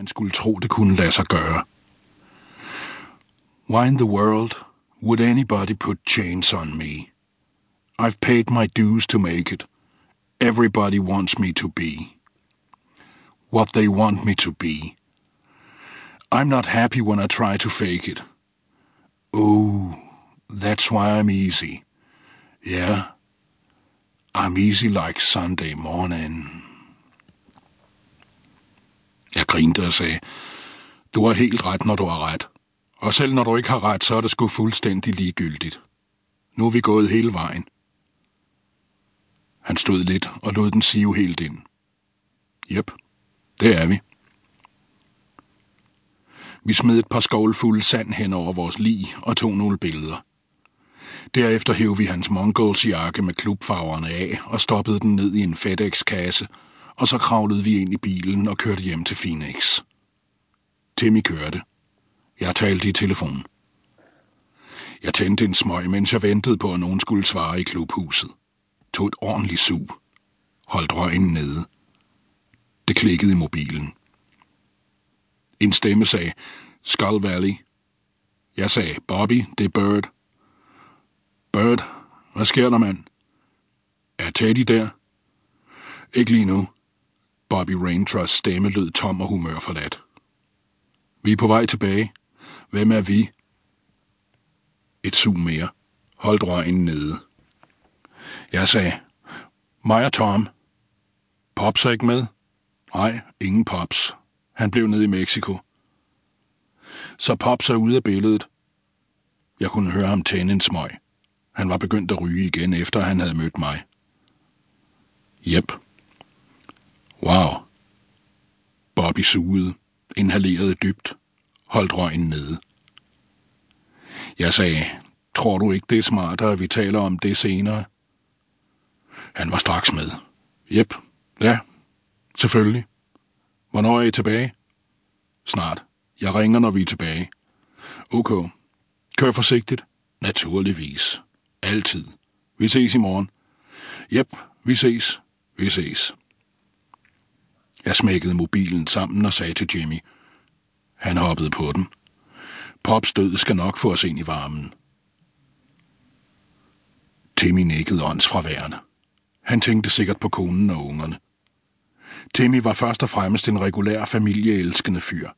man skulle tro, det kunne lade sig gøre. Why in the world would anybody put chains on me? I've paid my dues to make it. Everybody wants me to be. What they want me to be. I'm not happy when I try to fake it. Oh, that's why I'm easy. Yeah, I'm easy like Sunday morning. Jeg grinte og sagde, du har helt ret, når du har ret. Og selv når du ikke har ret, så er det sgu fuldstændig ligegyldigt. Nu er vi gået hele vejen. Han stod lidt og lod den sive helt ind. Jep, det er vi. Vi smed et par skovlfulde sand hen over vores lig og tog nogle billeder. Derefter hævde vi hans Mongols jakke med klubfarverne af og stoppede den ned i en FedEx-kasse, og så kravlede vi ind i bilen og kørte hjem til Phoenix. Timmy kørte. Jeg talte i telefon. Jeg tændte en smøg, mens jeg ventede på, at nogen skulle svare i klubhuset. Tog et ordentligt sug. Holdt røgen nede. Det klikkede i mobilen. En stemme sagde, Skull Valley. Jeg sagde, Bobby, det er Bird. Bird, hvad sker der, mand? Er Teddy der? Ikke lige nu. Bobby Raintrusts stemme lød tom og humørforladt. Vi er på vej tilbage. Hvem er vi? Et sug mere. Holdt røgen nede. Jeg sagde, mig og Tom. Pops er ikke med? Nej, ingen Pops. Han blev nede i Mexico. Så Pops er ude af billedet. Jeg kunne høre ham tænde en smøg. Han var begyndt at ryge igen, efter han havde mødt mig. Jep. Wow. Bobby sugede, inhalerede dybt, holdt røgen nede. Jeg sagde, tror du ikke, det er smartere, at vi taler om det senere? Han var straks med. Jep, ja, selvfølgelig. Hvornår er I tilbage? Snart. Jeg ringer, når vi er tilbage. Ok. Kør forsigtigt. Naturligvis. Altid. Vi ses i morgen. Jep, vi ses. Vi ses. Jeg smækkede mobilen sammen og sagde til Jimmy. Han hoppede på den. Pops død skal nok få os ind i varmen. Timmy nikkede åndsfraværende. Han tænkte sikkert på konen og ungerne. Timmy var først og fremmest en regulær familieelskende fyr.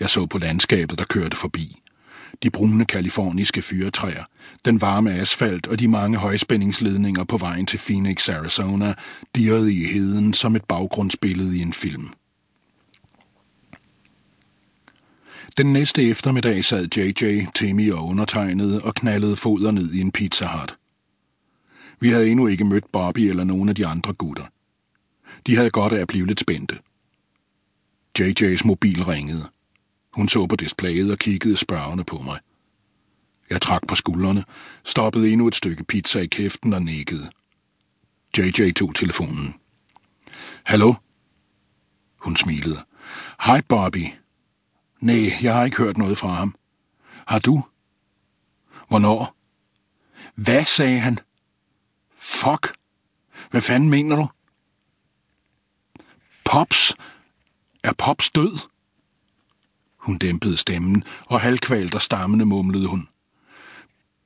Jeg så på landskabet, der kørte forbi. De brune kaliforniske fyretræer, den varme asfalt og de mange højspændingsledninger på vejen til Phoenix, Arizona, dirrede i heden som et baggrundsbillede i en film. Den næste eftermiddag sad JJ, Timmy og undertegnede og knaldede foder ned i en pizza hut. Vi havde endnu ikke mødt Bobby eller nogen af de andre gutter. De havde godt af at blive lidt spændte. JJ's mobil ringede. Hun så på displayet og kiggede spørgende på mig. Jeg trak på skuldrene, stoppede endnu et stykke pizza i kæften og nikkede. JJ tog telefonen. Hallo? Hun smilede. Hej, Bobby. Nej, jeg har ikke hørt noget fra ham. Har du? Hvornår? Hvad, sagde han? Fuck. Hvad fanden mener du? Pops? Er Pops død? Hun dæmpede stemmen, og halvkvalt og stammende mumlede hun.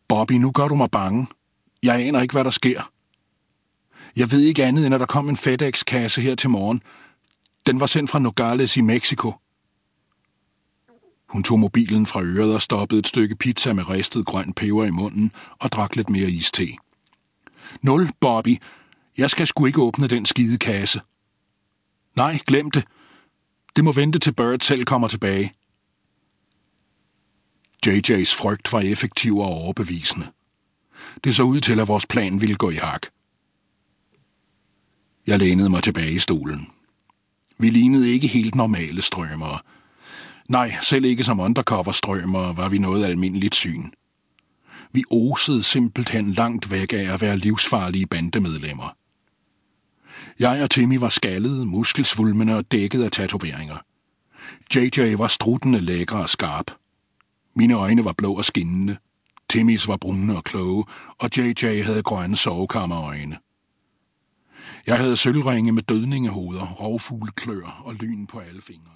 Bobby, nu gør du mig bange. Jeg aner ikke, hvad der sker. Jeg ved ikke andet, end at der kom en FedEx-kasse her til morgen. Den var sendt fra Nogales i Mexico. Hun tog mobilen fra øret og stoppede et stykke pizza med ristet grøn peber i munden og drak lidt mere iste. Nul, Bobby. Jeg skal sgu ikke åbne den skide kasse. Nej, glem det. Det må vente til Bird selv kommer tilbage. JJ's frygt var effektiv og overbevisende. Det så ud til, at vores plan ville gå i hak. Jeg lænede mig tilbage i stolen. Vi lignede ikke helt normale strømere. Nej, selv ikke som undercover-strømere var vi noget almindeligt syn. Vi osede simpelthen langt væk af at være livsfarlige bandemedlemmer. Jeg og Timmy var skaldede, muskelsvulmende og dækket af tatoveringer. JJ var struttende lækker og skarp. Mine øjne var blå og skinnende. Timmys var brune og kloge, og JJ havde grønne sovekammerøjne. Jeg havde sølvringe med dødningehoveder, rovfugleklør og lyn på alle fingrene.